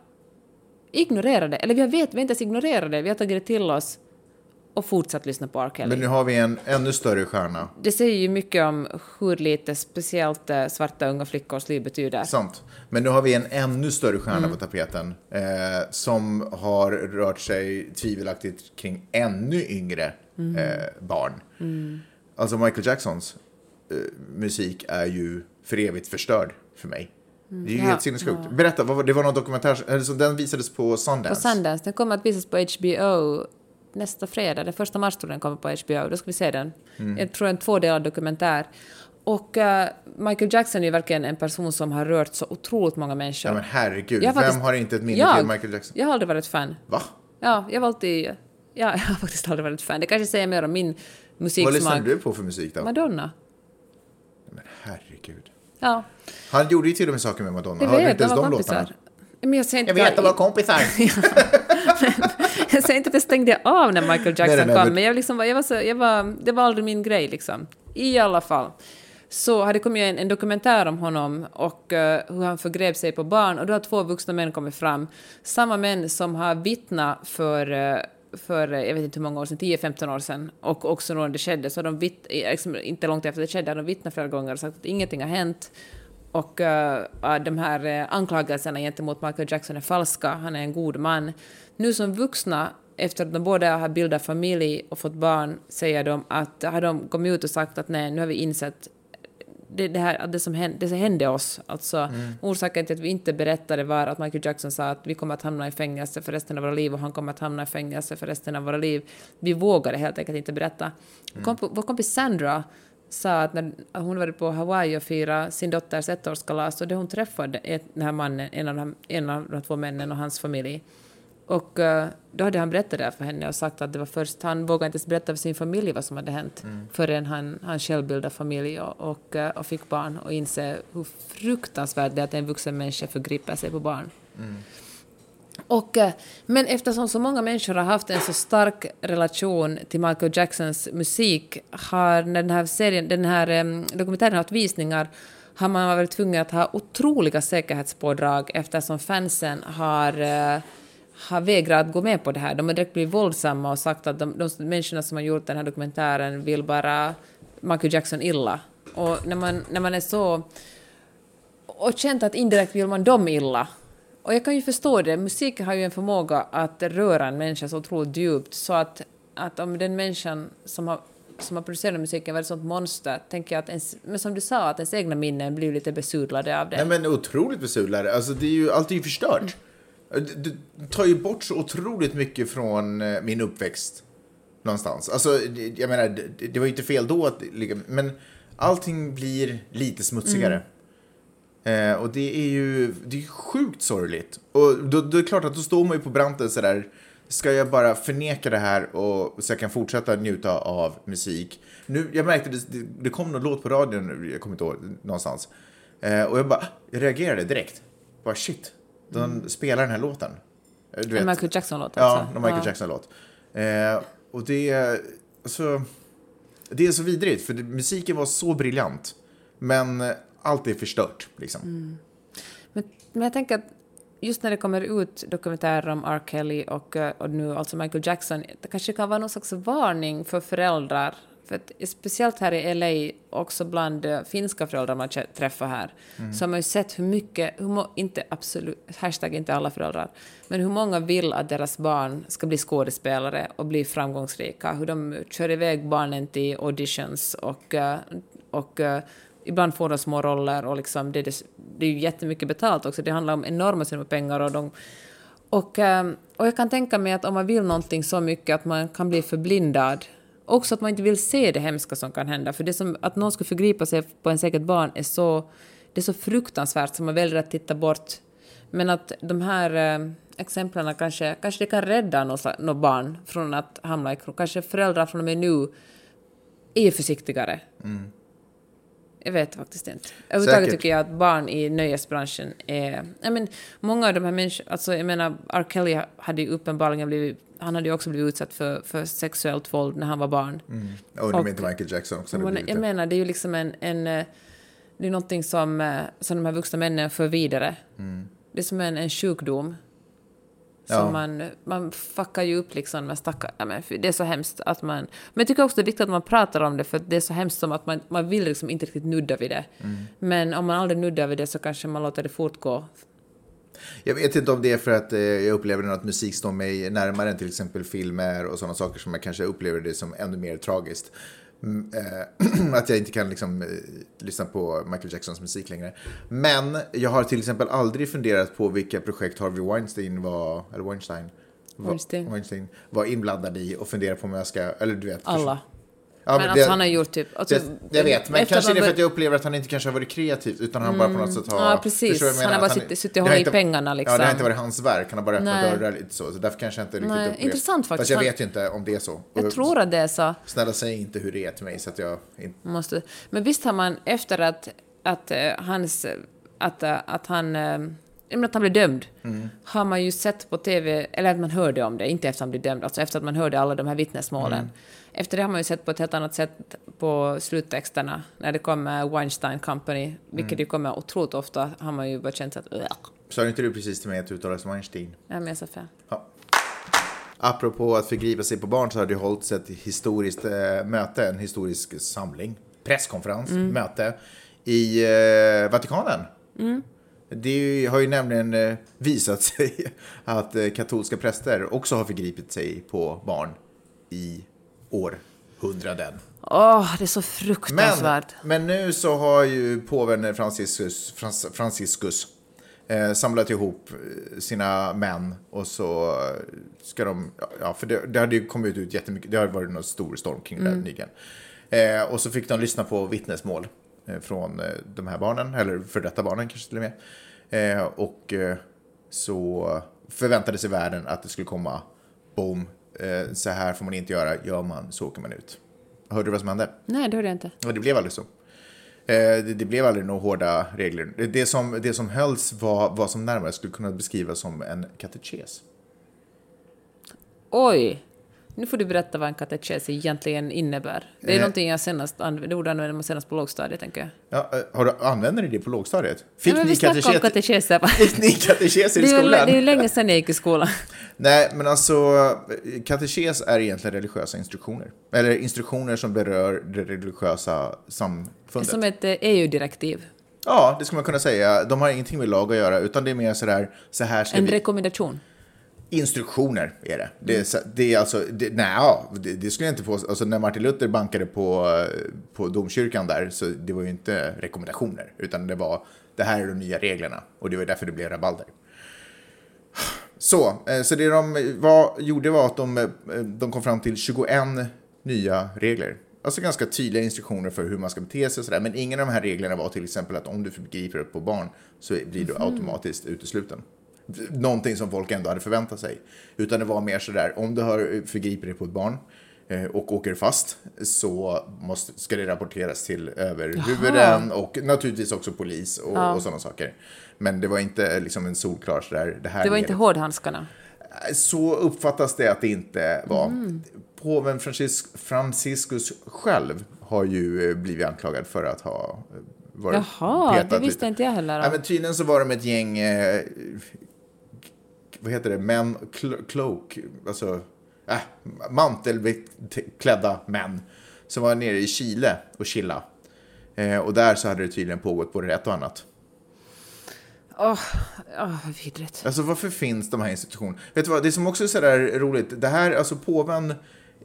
ignorerat det. Eller vi har, vet, vi har inte ens ignorerat det. Vi har tagit det till oss och fortsatt lyssna på R. Kelly. Men nu har vi en ännu större stjärna. Det säger ju mycket om hur lite speciellt eh, svarta unga flickors liv betyder. Sant. Men nu har vi en ännu större stjärna på tapeten. Eh, som har rört sig tvivelaktigt kring ännu yngre eh, barn. Alltså Michael Jacksons eh, musik är ju för evigt förstörd för mig. Det är ju Ja, helt sinnessjukt. Berätta, vad var, det var någon dokumentär, eller så den visades på På Sundance. Sundance, den kommer att visas på HBO nästa fredag. Den första mars tror den kommer på HBO. Då ska vi se den. Mm. Jag tror en tvådelad dokumentär. Och eh, Michael Jackson är ju verkligen en person som har rört så otroligt många människor. Ja men herregud, har vem faktiskt- har inte ett minne jag, till Michael Jackson? Jag har aldrig varit fan. Va? Ja, jag var alltid... Ja, jag har faktiskt aldrig varit fan. Det kanske säger mer om min Vad musiksmak. lyssnade du på för musik då? Madonna. Men herregud. Ja, Han gjorde ju till och med saker med Madonna. jag Hörde vet. inte De ens de kompisar. låtarna? Men jag säger inte Jag vet, de var kompisar. säger inte att jag stängde av när Michael Jackson Nej, nej, nej, kom, men- jag liksom, var- jag var så, jag var, det var aldrig min grej liksom. I alla fall. Så hade kommit en, en dokumentär om honom och eh, hur han förgrep sig på barn och då har två vuxna män kommit fram. Samma män som har vittnat för, eh, för eh, jag vet inte hur många år sedan, 10-15 år sedan och också när det skedde, så de vitt, liksom, inte långt efter det skedde, de vittnat flera gånger och sagt att ingenting har hänt. Och eh, de här uh, anklagelserna gentemot Michael Jackson är falska, han är en god man. Nu som vuxna, efter att de båda har bildat familj och fått barn, säger de att har de kommit ut och sagt att nej, nu har vi insett det, det, här, det, som hände, det som hände oss. Alltså, Orsaken till att vi inte berättade var att Michael Jackson sa att vi kommer att hamna i fängelse för resten av våra liv och han kommer att hamna i fängelse för resten av våra liv. Vi vågade helt enkelt inte berätta. Komp vår kompis Sandra sa att när hon varit på Hawaii och firat sin dotters ettårskalas och då hon träffade ett- den här mannen, en av, de, en av de två männen och hans familj. Och eh, då hade han berättat det för henne och sagt att det var först, han vågade inte ens berätta för sin familj vad som hade hänt förrän han, han själv bildade familj och, och, eh, och fick barn och inse hur fruktansvärt det är att en vuxen människa förgriper sig på barn. Och, eh, men eftersom så många människor har haft en så stark relation till Michael Jacksons musik har när den här serien, den här dokumentären har haft visningar har man varit tvungen att ha otroliga säkerhetspådrag eftersom fansen har, har vägrat att gå med på det här. De har direkt blivit våldsamma och sagt att de, de människorna som har gjort den här dokumentären vill bara Michael Jackson illa. Och när man, när man är så och känt att indirekt vill man dem illa. Och jag kan ju förstå det, Musik har ju en förmåga att röra en människa så otroligt djupt så att, att om den människan som har, som har producerat musiken var ett sånt monster, tänker jag att ens, men som du sa, att ens egna minnen blir lite besudlade av det. Nej men otroligt besudlade. Alltså det är ju, allt är ju förstört. Det tar ju bort så otroligt mycket från eh, min uppväxt. Någonstans. Alltså jag menar, det, det var ju inte fel då att men allting blir lite smutsigare. Eh, och det är ju det är ju sjukt sorgligt. Och då, då är det klart att då står man ju på branten sådär. Ska jag bara förneka det här och så jag kan fortsätta njuta av musik? Nu, jag märkte det, det, det kom någon låt på radion, nu, jag kommer inte ihåg, någonstans. Eh, och jag bara, jag reagerade direkt. Bara shit, de spelar den här låten. Eh, Du En Michael Jackson-låt Ja, alltså. Michael Ja. Jackson-låt. Eh, och det är, alltså, det är så vidrigt, för musiken var så briljant. Men eh, allt är förstört, liksom. Men, men jag tänker att just när det kommer ut dokumentärer om R. Kelly och, eh, och nu alltså Michael Jackson, det kanske kan vara någon slags varning för föräldrar. För att, speciellt här i LA, också bland eh, finska föräldrar man träffar här, så har man ju sett hur mycket, hur inte absolut, hashtag inte alla föräldrar, men hur många vill att deras barn ska bli skådespelare och bli framgångsrika. Hur de kör iväg barnen till auditions och, eh, och eh, ibland får de små roller och liksom det, det, det är ju jättemycket betalt också. Det handlar om enorma summor pengar och de, och, och jag kan tänka mig att om man vill någonting så mycket att man kan bli förblindad. Också att man inte vill se det hemska som kan hända. För det som, att någon skulle förgripa sig på ens eget barn är så, det är så fruktansvärt som man väljer att titta bort. Men att de här eh, exemplen kanske, kanske det kan rädda något, något barn från att hamna i krok. Kanske föräldrar från och med nu är försiktigare. Mm. Jag vet faktiskt inte. Överhuvudtaget tycker jag att barn i nöjesbranschen är... Jag men, många av de här människorna... Alltså, jag menar, R. Kelly hade ju uppenbarligen blivit... Han hade ju också blivit utsatt för, för sexuellt våld när han var barn. Undrar om Och- inte Michael Jackson också hade jag det. menar, det är ju liksom en... en eh, det är någonting som, eh, som de här vuxna männen för vidare. Det är som en, en sjukdom. Som Ja. man, man fuckar ju upp liksom med stackar... Ja, men det är så hemskt att man... Men jag tycker också det är viktigt att man pratar om det för det är så hemskt som att man, man vill liksom inte riktigt nudda vid det. Men om man aldrig nuddar vid det så kanske man låter det fortgå. Jag vet inte om det är för att eh, jag upplever att musik står mig närmare än till exempel filmer och sådana saker som jag kanske upplever det som ännu mer tragiskt. Mm, eh, att jag inte kan liksom, eh, lyssna på Michael Jacksons musik längre. Men jag har till exempel aldrig funderat på vilka projekt Harvey Weinstein var, eller Weinstein, var, Weinstein. Weinstein var inblandad i och funderat på om jag ska, eller du vet. Alla. Ja, men det- alltså han har gjort typ... Alltså, det, jag vet, men kanske man det är för att jag upplever att han inte kanske har varit kreativ utan han bara på något sätt har... Mm. Ja, precis. Han har bara suttit- suttit och det hållit i pengarna, Ja, liksom. det har inte varit hans verk. Han har bara öppnat Nej. dörrar lite så. Så därför kanske jag inte riktigt Nej, upplevt. intressant faktiskt. Fast jag Han- vet ju inte om det är så. Jag Och tror att det är så. Snälla säg inte hur det är till mig så att jag inte... Måste. Men visst har man efter att, att eh, hans... Att, eh, att han... menar att han blev dömd, har man ju sett på TV, eller att man hörde om det, inte efter att han blev dömd, alltså efter att man hörde alla de här vittnesmålen. Efter det har man ju sett på ett helt annat sätt på sluttexterna, när det kommer Weinstein Company, vilket ju kommer otroligt ofta, har man ju bara känt att. Sa inte du precis till mig att det uttalas Weinstein? Ja, men jag sa fel. Ja. Apropå att förgripa sig på barn så har det hållits ett historiskt eh, möte, en historisk samling, presskonferens, möte i eh, Vatikanen. Det är ju, har ju nämligen eh, visat sig att eh, katolska präster också har förgripit sig på barn i århundraden. Åh, det är så Men, fruktansvärt. men nu så har ju påven Franciscus, Frans, Franciscus eh, samlat ihop eh, sina män och så ska de, ja för det, det hade ju kommit ut jättemycket, det har varit någon stor storm kring det här nyligen. Eh, och så fick de lyssna på vittnesmål eh, från eh, de här barnen, eller för detta barnen kanske till och med. Eh, och så förväntade sig världen att det skulle komma, boom, eh, så här får man inte göra, gör man så åker man ut. Hörde du vad som hände? Nej, det hörde jag inte. Och det blev aldrig så. Eh, det, det blev aldrig några hårda regler. Det, det, som, det som hölls var vad som närmare skulle kunna beskrivas som en katekes. Oj! Nu får du berätta vad en katekes egentligen innebär. Det är Eh. någonting jag senast använde, det ordet använde man senast på lågstadiet, tänker jag. Ja, eh, har du, använder ni det på lågstadiet? Fick Ja, ni vi snackade om katekes, katekeser. fick ni katekeser i skolan? det är ju länge sedan jag gick i skolan. Nej, men alltså eh, katekes är egentligen religiösa instruktioner. Eller instruktioner som berör det religiösa samfundet. Som ett eh, EU-direktiv. Ja, det skulle man kunna säga. De har ingenting med lag att göra, utan det är mer sådär, så här ska En vi... rekommendation. Instruktioner är det. Det är, så- det är alltså, det, nej, ja, det, det skulle jag inte få. Alltså när Martin Luther bankade på, på domkyrkan där, så det var ju inte rekommendationer, utan det var, det här är de nya reglerna. Och det var därför det blev rabalder. Så, eh, så det de var, gjorde var att de, eh, de kom fram till 21 nya regler. Alltså ganska tydliga instruktioner för hur man ska bete sig och sådär. Men ingen av de här reglerna var till exempel att om du förgriper dig på barn så blir du automatiskt utesluten. Någonting som folk ändå hade förväntat sig. Utan det var mer sådär, om du har förgripit dig på ett barn eh, och åker fast så måste, ska det rapporteras till överhuvuden och naturligtvis också polis och, och sådana saker. Men det var inte liksom en solklar sådär, det här Det var inte hårdhandskarna. så uppfattas det att det inte var. Mm. Påven Francis, Franciscus själv har ju eh, blivit anklagad för att ha eh, varit Jaha, det visste lite. inte jag heller. Ja, men tydligen så var de ett gäng, eh, vad heter det, män, cl- cloak, alltså äh, mantelklädda män som var nere i Chile och chilla. Eh, och där så hade det tydligen pågått både ett och annat. Åh, åh, vad vidrigt. Alltså varför finns de här institutionerna? Vet du vad, det som också är sådär roligt, det här, alltså påven,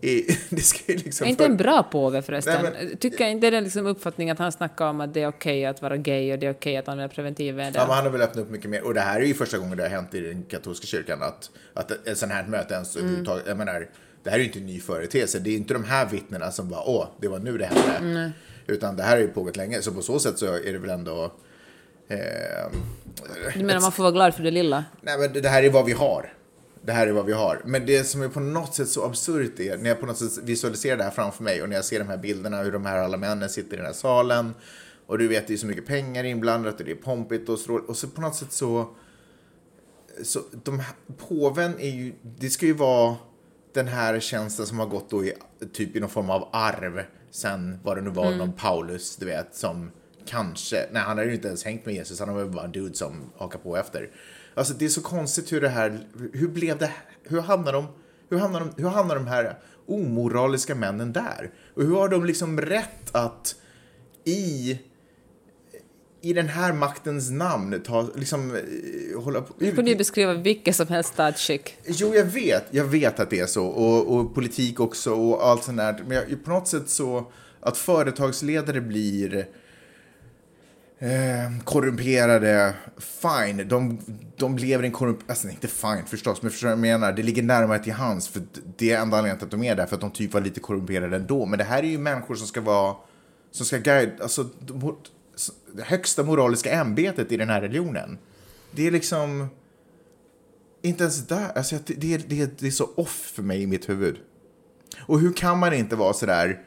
är, det ska ju liksom... Är inte en bra påve förresten? Nej, Tycker jag inte är liksom uppfattningen att han snackar om att det är okej att vara gay och det är okej att använda preventivmedel? Ja, men han har väl öppnat upp mycket mer. Och det här är ju första gången det har hänt i den katolska kyrkan att, att ett sånt här möte ens Mm. överhuvudtaget, jag menar, det här är ju inte en ny företeelse. Det är inte de här vittnena som bara, åh, det var nu det hände. Utan det här har ju pågått länge. Så på så sätt så är det väl ändå... Eh, Du menar man får vara glad för det lilla? Nej, men det här är vad vi har. Det här är vad vi har. Men det som är på något sätt så absurt är när jag på något sätt visualiserar det här framför mig och när jag ser de här bilderna hur de här alla männen sitter i den här salen och du vet det är så mycket pengar inblandat och det är pompigt och strål och så på något sätt så så de här, påven är ju, det ska ju vara den här tjänsten som har gått då i typ i någon form av arv sen vad det nu var, någon Paulus, du vet, som kanske, nej han har ju inte ens hängt med Jesus, han har väl bara en dude som hakar på efter. Alltså det är så konstigt hur det här, hur blev det, hur hamnar de, hur hamnar de, hur hamnar de här omoraliska männen där? Och hur har de liksom rätt att i i den här maktens namn ta, liksom, eh, hålla på... Nu får du beskriva vilket som helst statsskick. Jo, jag vet. Jag vet att det är så. Och, och politik också och allt sånt där. Men jag, på något sätt så att företagsledare blir eh, korrumperade, fine. De, de lever i en korrumperad... Alltså inte fine förstås, men förstår du vad jag menar? Det ligger närmare till hands. För det är enda anledningen till att de är där, för att de typ var lite korrumperade ändå. Men det här är ju människor som ska vara... Som ska guida... Alltså, de, det högsta moraliska ämbetet i den här religionen. Det är liksom... Inte ens där. Alltså, det, det, det, det är så off för mig i mitt huvud. Och hur kan man inte vara så där...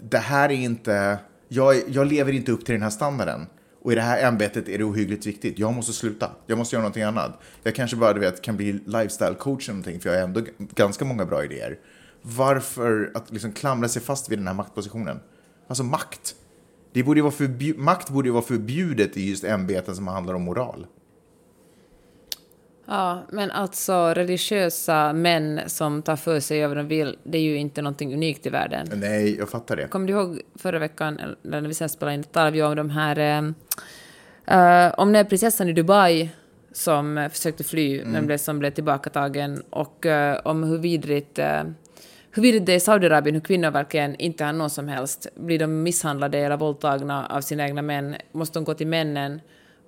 Det här är inte... Jag, jag lever inte upp till den här standarden. Och i det här ämbetet är det ohyggligt viktigt. Jag måste sluta. Jag måste göra någonting annat. Jag kanske bara du vet, kan bli lifestyle coach eller någonting, för jag har ändå ganska många bra idéer. Varför att liksom klamra sig fast vid den här maktpositionen? Alltså makt. Det borde vara förbjud- makt borde ju vara förbjudet i just ämbeten som handlar om moral. Ja, men alltså religiösa män som tar för sig över de vill, det är ju inte någonting unikt i världen. Nej, jag fattar det. Kommer du ihåg förra veckan, när vi sen spelade in, talade vi om de här... Eh, eh, om den här prinsessan i Dubai som eh, försökte fly, men blev, som blev tillbakatagen, och eh, om hur vidrigt... Eh, hur vidrigt det är i Saudiarabien, hur kvinnor verkligen inte har någon som helst. Blir de misshandlade eller våldtagna av sina egna män, måste de gå till männen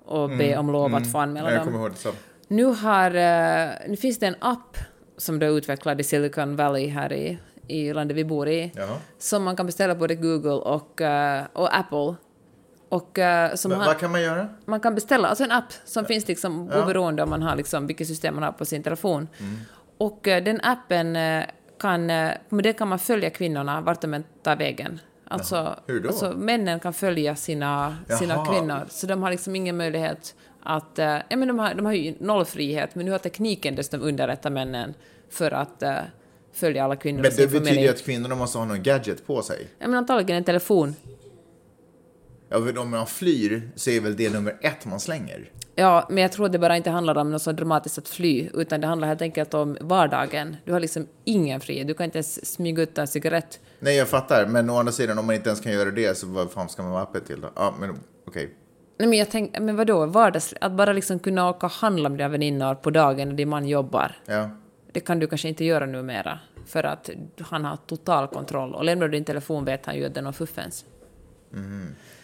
och be om lov att få anmäla Nej, jag dem. kommer ihåg det så. Nu, har, eh, nu finns det en app som då är utvecklad i Silicon Valley här i, i landet vi bor i. Jaha. Som man kan beställa både Google och, eh, och Apple. Och eh, som Va- har, Vad kan man göra? man kan beställa, alltså en app som finns liksom Ja. oberoende om man har liksom vilket system man har på sin telefon. Mm. Och den appen kan, med det kan man följa kvinnorna vart de än tar vägen. Alltså, hur då? alltså männen kan följa sina, sina Jaha. kvinnor, så de har liksom ingen möjlighet att... Eh, ja, men de, har, de har ju noll frihet, men nu har tekniken dessutom underrättat männen för att eh, följa alla kvinnor. Men det betyder ju att kvinnorna måste ha någon gadget på sig. Ja, men antagligen en telefon. Ja, för om man flyr så är väl det nummer ett man slänger. Ja, men jag tror det bara inte handlar om något så dramatiskt att fly, utan det handlar helt enkelt om vardagen. Du har liksom ingen frihet. Du kan inte ens smyga ut en cigarett. Nej, jag fattar. Men å andra sidan, om man inte ens kan göra det, så vad fan ska man vara öppen till då? Ja, men okej. Nej, men jag tänker, men vadå, vardags... Att bara liksom kunna åka och handla med dina väninnor på dagen när din man jobbar. Ja. Det kan du kanske inte göra numera, för att han har total kontroll. Och lämnar du din telefon vet han ju att den har fuffens.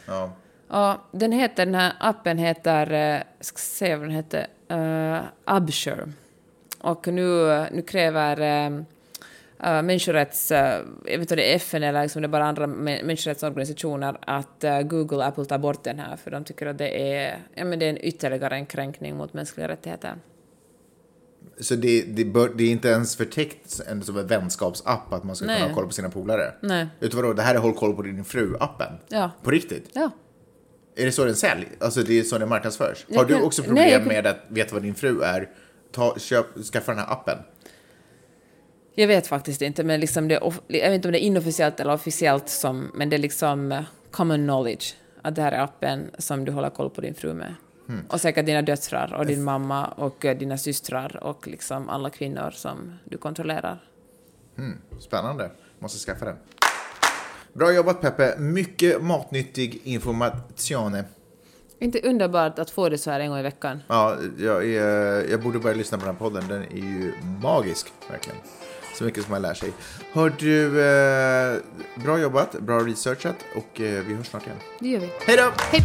Ja. Ja, den heter, den här appen heter, eh, ska se vad den heter, uh, Absure. Och nu, nu kräver uh, uh, människorätts, uh, jag vet inte om det är FN eller liksom det är bara andra mä- människorättsorganisationer, att uh, Google och Apple tar bort den här, för de tycker att det är, ja, men det är en ytterligare en kränkning mot mänskliga rättigheter. Så det, det, bör, det är inte ens förtäckt en, som en vänskapsapp att man ska Nej. kunna ha koll på sina polare? Nej. Utan vadå, det här är håll koll på din fru-appen? Ja. På riktigt? Ja. Är det så den säljs? Alltså det är så den marknadsförs? Jag Har du också nej, problem jag kan- med att veta vad din fru är? Ta, köp, skaffa den här appen. Jag vet faktiskt inte, men liksom det, jag vet inte om det är inofficiellt eller officiellt, som, men det är liksom eh, common knowledge att det här är appen som du håller koll på din fru med. Och säkert dina döttrar och din mamma och eh, dina systrar och liksom alla kvinnor som du kontrollerar. Spännande. Måste skaffa den. Bra jobbat Peppe. Mycket matnyttig information. Inte underbart att få det så här en gång i veckan. Ja, jag, är, jag borde börja lyssna på den podden. Den är ju magisk, verkligen. Så mycket som man lär sig. Hör du, eh, bra jobbat, bra researchat och eh, vi hörs snart igen. Det gör vi. Hej då! Hej!